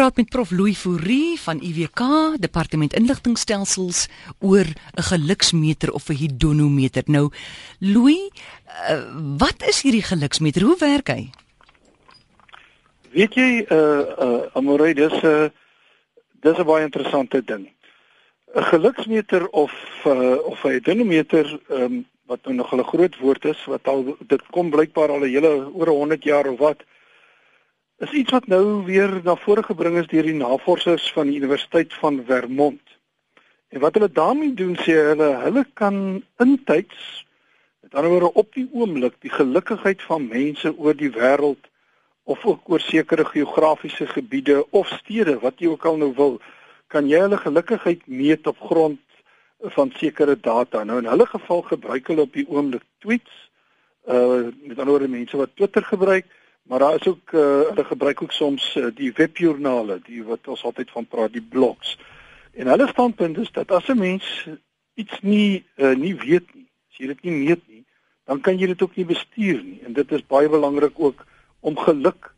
praat met Prof Louis Fourie van UWK, Departement Inligtingstelsels oor 'n geluksmeter of 'n hedonometer. Nou, Louis, uh, wat is hierdie geluksmeter? Hoe werk hy? Weet jy, uh uh Amorey, dis 'n uh, dis 'n baie interessante ding. 'n Geluksmeter of uh of 'n hedonometer, ehm um, wat nou nog 'n groot woord is, wat al dit kom blykbaar al 'n hele oor 100 jaar of wat is iets wat nou weer na vore gebring is deur die navorsers van die Universiteit van Vermont. En wat hulle daarmee doen sê hulle hulle kan intyds met ander woorde op die oomblik die gelukigheid van mense oor die wêreld of ook oor sekere geografiese gebiede of stede wat jy ook al nou wil, kan jy hulle gelukigheid meet op grond van sekere data. Nou in hulle geval gebruik hulle op die oomblik tweets uh met ander woorde mense wat Twitter gebruik Maar daar is ook uh, hulle gebruik ook soms uh, die webjoernale, die wat ons altyd van praat, die blogs. En hulle standpunt is dat as 'n mens iets nie uh, nie weet nie, as jy dit nie meet nie, dan kan jy dit ook nie bestuur nie. En dit is baie belangrik ook om geluk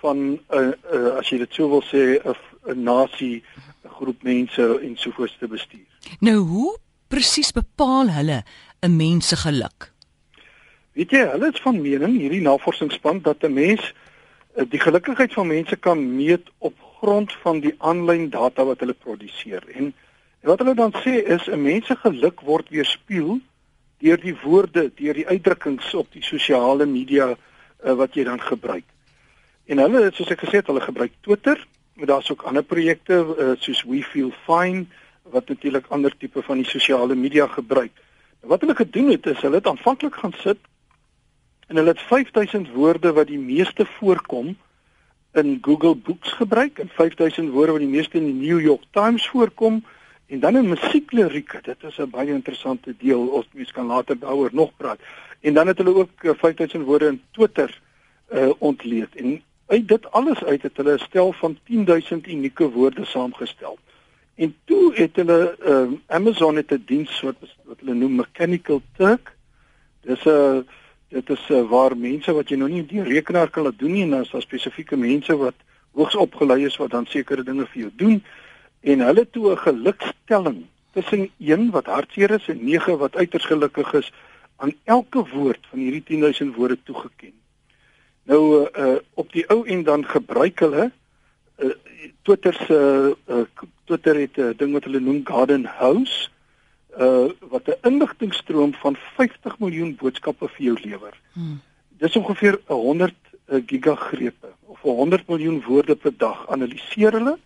van 'n uh, uh, as jy dit sou wil sê 'n nasie, 'n groep mense en so voort te bestuur. Nou hoe presies bepaal hulle 'n mens se geluk? Weet jy, hulle is van mening hierdie navorsingsspan dat 'n mens eh, die gelukigheid van mense kan meet op grond van die aanlyn data wat hulle produseer. En, en wat hulle dan sê is 'n mens se geluk word weerspieël deur die woorde, deur die uitdrukkings op die sosiale media uh, wat jy dan gebruik. En hulle, soos ek gesê het, hulle gebruik Twitter, maar daar's ook ander projekte uh, soos We Feel Fine wat natuurlik ander tipe van die sosiale media gebruik. Wat hulle gedoen het is hulle het aanvanklik gaan sit En hulle het 5000 woorde wat die meeste voorkom in Google Books gebruik en 5000 woorde wat die meeste in die New York Times voorkom en dan in musieklirieke. Dit is 'n baie interessante deel of mens kan later daaroor nog praat. En dan het hulle ook 5000 eh, woorde in Twitter uh ontleed. En uit dit alles uit het hulle 'n stel van 10000 unieke woorde saamgestel. En toe het hulle uh Amazon het 'n diens wat wat hulle noem Mechanical Turk. Dis 'n uh, dit is uh, waar mense wat jy nou nie die rekenaar kan laat doen nie en dan is daar spesifieke mense wat hoogs opgelei is wat dan sekere dinge vir jou doen en hulle toe 'n gelukstelling tussen 1 wat hartseer is en 9 wat uiters gelukkig is aan elke woord van hierdie 10000 woorde toegeken. Nou uh, op die ou en dan gebruik hulle uh, Twitter se uh, Twitter het 'n uh, ding wat hulle noem Garden House uh wat 'n inligtingstroom van 50 miljoen boodskappe vir jou lewer. Hmm. Dis ongeveer 100 uh, gigagrepe of 100 miljoen woorde per dag analiseer hulle.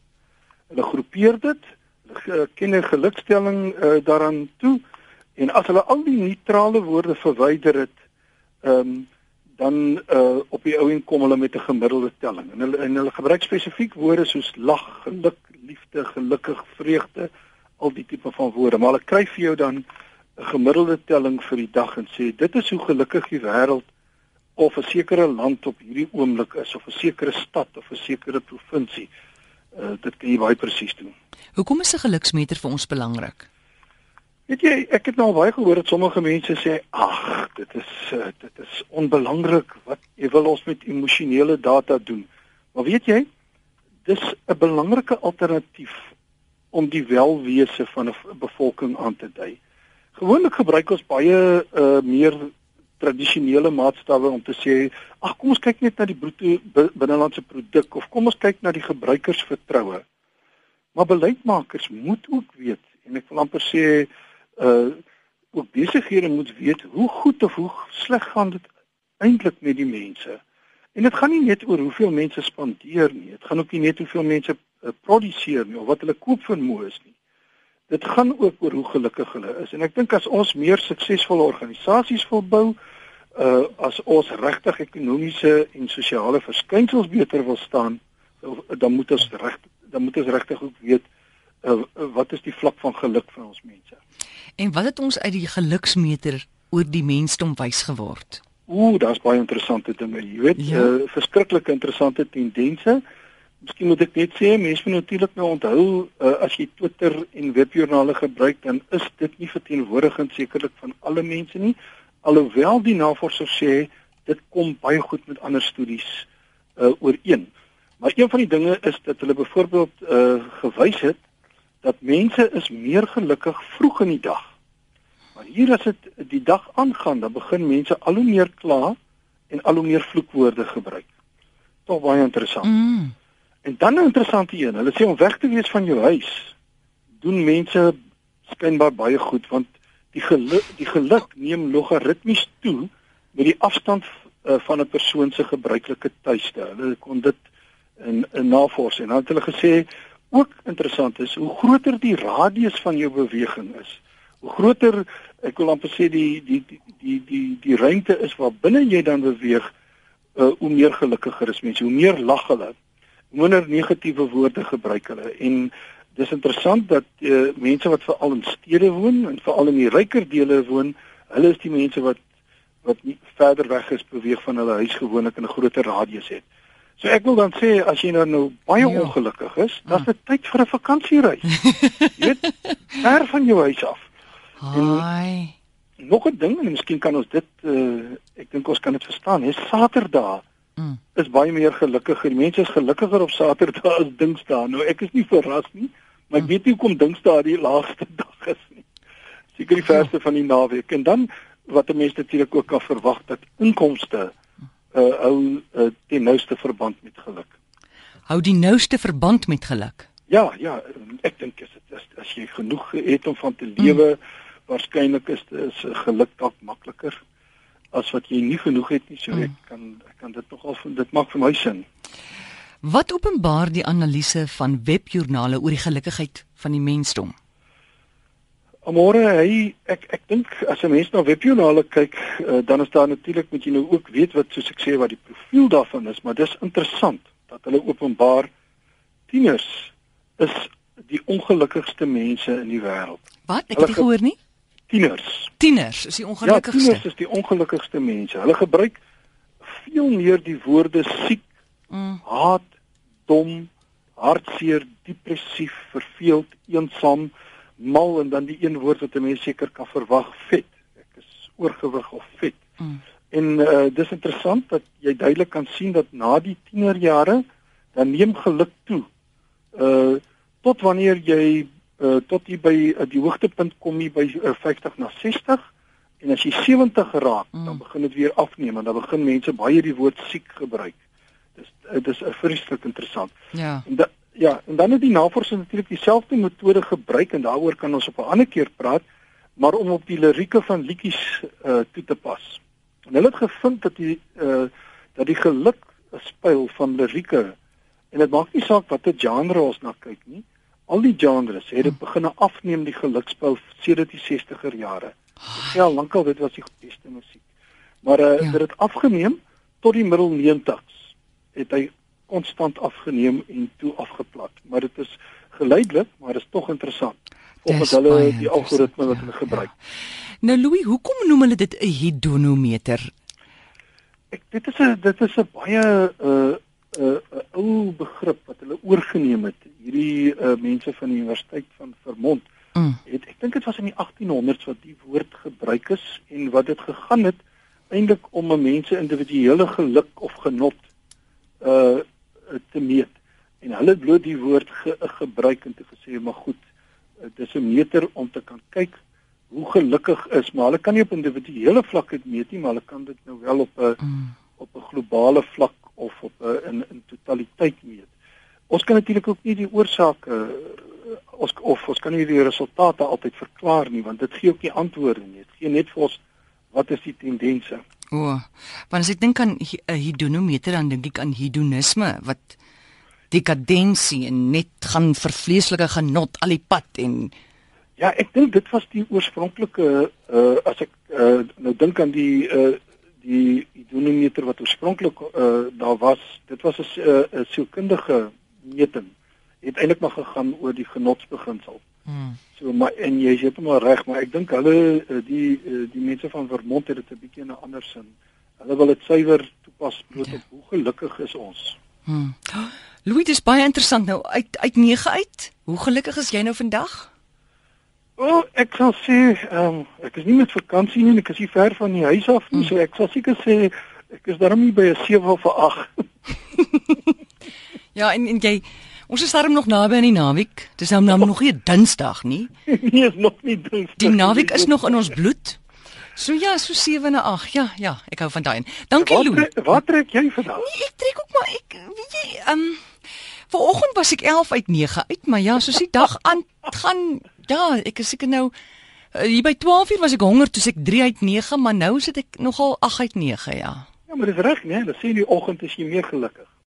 Hulle groepeer dit, hulle ken 'n gelukstelling uh, daaraan toe en as hulle al die neutrale woorde verwyder het, ehm um, dan uh op die ou en kom hulle met 'n gemiddelde telling. En hulle en hulle gebruik spesifiek woorde soos lag, geluk, liefde, gelukkig, vreugde al die tipe van woorde, maar hulle kry vir jou dan 'n gemiddelde telling vir die dag en sê dit is hoe gelukkig die wêreld of 'n sekere land op hierdie oomblik is of 'n sekere stad of 'n sekere provinsie. Uh, dit kan jy baie presies doen. Hoekom is 'n geluksmeter vir ons belangrik? Weet jy, ek het nou baie gehoor dat sommige mense sê, "Ag, dit is uh, dit is onbelangrik wat jy wil ons met emosionele data doen." Maar weet jy, dis 'n belangrike alternatief om die welwese van 'n bevolking aan te dui. Gewoonlik gebruik ons baie uh meer tradisionele maatstawwe om te sê, ag kom ons kyk net na die bruto binnelandse produk of kom ons kyk na die gebruikersvertroue. Maar beleidsmakers moet ook weet en ek wil amper sê uh ook besighede moet weet hoe goed of hoe sleg gaan dit eintlik met die mense. En dit gaan nie net oor hoeveel mense spandeer nie. Dit gaan ook nie net hoeveel mense produseer nie of wat hulle koop vermoë is nie. Dit gaan ook oor hoe gelukkig hulle is. En ek dink as ons meer suksesvolle organisasies wil bou, uh as ons regtig ekonomiese en sosiale verskynsels beter wil staan, dan moet ons reg dan moet ons regtig ook weet uh wat is die vlak van geluk vir ons mense. En wat het ons uit die geluksmeter oor die mensdom wys geword? Ooh, daar's baie interessante dinge, jy weet, ja. uh verskriklike interessante tendense. Miskien moet ek net sê, mense moet natuurlik nou onthou uh, as jy Twitter en webjoernale gebruik, dan is dit nie verteenwoordigend sekerlik van alle mense nie, alhoewel die navorsers sê dit kom baie goed met ander studies uh, ooreen. Maar een van die dinge is dat hulle byvoorbeeld uh gewys het dat mense is meer gelukkig vroeg in die dag. Maar hier as dit die dag aangaan, dan begin mense al hoe meer kla en al hoe meer vloekwoorde gebruik. Tog baie interessant. Mm. En dan 'n interessante een, hulle sê om weg te wees van jou huis doen mense skynbaar baie goed want die geluk die geluk neem logaritmies toe met die afstand uh, van 'n persoon se gebruikelike tuiste. Hulle kon dit in 'n navorsing en dan het hulle gesê ook interessant is hoe groter die radius van jou beweging is. Hoe groter ek wil amper sê die die die die die, die ruimte is waar binne jy dan beweeg, uh, hoe meer gelukkiger is mense, hoe meer lag hulle, minder negatiewe woorde gebruik hulle en dis interessant dat uh, mense wat veral in stede woon en veral in die ryker dele woon, hulle is die mense wat wat nie verder weg is beweeg van hulle huis gewoonlik in 'n groter radius het. So ek wil dan sê as jy nou nou baie Ja. ongelukkig is, dan is dit tyd vir 'n vakansiereis. jy weet, ver van jou huis af. Haai. Nog 'n ding en miskien kan ons dit uh, ek dink ons kan dit verstaan, hè, Saterdag Mm. is baie meer gelukkiger. Die mense is gelukkiger op Saterdag as Dinsdae. Nou ek is nie verras nie, maar ek weet nie hoekom Dinsdae die laagste dag is nie. Seker die verste van die naweek. En dan wat 'n mens natuurlik ook kan verwag dat inkomste uh hou uh, ten nouste verband met geluk. Hou die nouste verband met geluk. Ja, ja, ek dink as dit as, as jy genoeg het om van te lewe, mm. waarskynlik is is geluk dalk makliker as wat jy nie genoeg het nie. So ek kan ek kan dit nogal dit maak vir my sin. Wat openbaar die analise van webjoernale oor die gelukkigheid van die mensdom? Amore, hy ek ek dink as 'n mens na webjoernale kyk, uh, dan is daar natuurlik moet jy nou ook weet wat soos ek sê wat die profiel daarvan is, maar dis interessant dat hulle openbaar tieners is die ongelukkigste mense in die wêreld. Wat? Ek het ge- gehoor nie. Tieners. Tieners is die Ja, ongelukkigste. tieners is die ongelukkigste mense. Hulle gebruik veel meer die woorde siek, Mm. haat, dom, hartseer, depressief, verveeld, eensaam, mal en dan die een woord wat 'n mens seker kan verwag, vet. Ek is oorgewig of vet. Mm. En uh dis interessant dat jy duidelik kan sien dat na die tienerjare dan neem geluk toe. Uh tot wanneer jy uh tot jy by uh, die hoogtepunt kom jy by uh, 50 na 60 en as jy 70 raak, Mm. dan begin dit weer afneem en dan begin mense baie die woord siek gebruik. Dis uh, dis 'n vreeslik interessant. Ja. En da, ja, en dan het die navorsing natuurlik dieselfde metode gebruik en daaroor kan ons op 'n ander keer praat, maar om op die lirieke van liedjies uh toe te pas. En hulle het gevind dat die uh dat die geluk spyl van lirieke en dit maak nie saak watter genre ons na kyk nie. Al die genres het dit begin afneem die gelukspyl sedert die 60er jare. Ja, lankal dit was die beste musiek. Maar uh Ja. ja. dit het afgeneem tot die middel 90s het hy konstant afgeneem en toe afgeplat. Maar dit is geleidelik, maar dit is tog interessant. Volgens Dis hulle die algoritme wat hulle gebruik. Nou Louis, hoekom noem hulle dit 'n hedonometer? Ek dit is 'n dit is 'n baie 'n uh, 'n uh, 'n ou begrip wat hulle oorgeneem het. Hierdie uh, mense van die Universiteit van Vermont Mm. het ek dink dit was in die 1800s wat die woord gebruik is en wat dit gegaan het eintlik om 'n mens se individuele geluk of genot uh te meet. En hulle het bloot die woord ge, gebruik en te gesê maar goed, uh, dis 'n meter om te kan kyk hoe gelukkig is, maar hulle kan nie op individuele vlak dit meet nie, maar hulle kan dit nou wel op 'n Mm. op 'n globale vlak of op 'n in in totaliteit meet. Ons kan natuurlik ook nie die oorsake uh, ons of ons kan nie die resultate altyd verklaar nie, want dit gee ook nie antwoorde nie. Dit gee net vir ons wat is die tendense. O, want as ek dink aan 'n hedonometer dan dink ek aan hedonisme wat dekadensie en net gaan vervleeslike genot al die pad en Ja, ek dink dit was die oorspronklike uh as ek uh nou dink aan die uh die idonometer wat oorspronklik uh daar was, dit was 'n uh, sielkundige meting. Het eintlik maar gegaan oor die genotsbeginsel. mm. So maar en jy is heeltemal reg, maar ek dink hulle uh, die uh, die mense van Vermont het dit 'n bietjie in 'n ander sin. Hulle wil dit suiwer toepas bloot Ja. op hoe gelukkig is ons. Hmm. Louis, dis baie interessant nou uit uit 9 uit. Hoe gelukkig is jy nou vandag? O, oh, ek sal sê, ehm um, ek is nie met vakansie nie, en ek is nie ver van die huis af nie, Mm. so ek sal seker sê ek is darm nie by 'n 7 of 'n 8. Ja, en en jy ons is darm nog naby aan die naweek. Dis nou nou nog nie Dinsdag nie. nee, is nog nie Dinsdag. Die naweek is nog in ons bloed. So ja, so 7 en 8. Ja, ja, ek hou van daai. Dankie Wat Lou. trek, wat trek jy vandag? Nee, ek trek ook maar ek weet jy, ehm um, vanoggend was ek 11 uit 9 uit, maar ja, soos die dag aan gaan, ja, ek is seker nou uh, hier by 12 uur was ek honger, toe ek 3 uit 9, maar nou sit ek nogal 8 uit 9, ja. Ja, maar dis reg, né? Nee? Dan sien die oggend is jy meer gelukkig.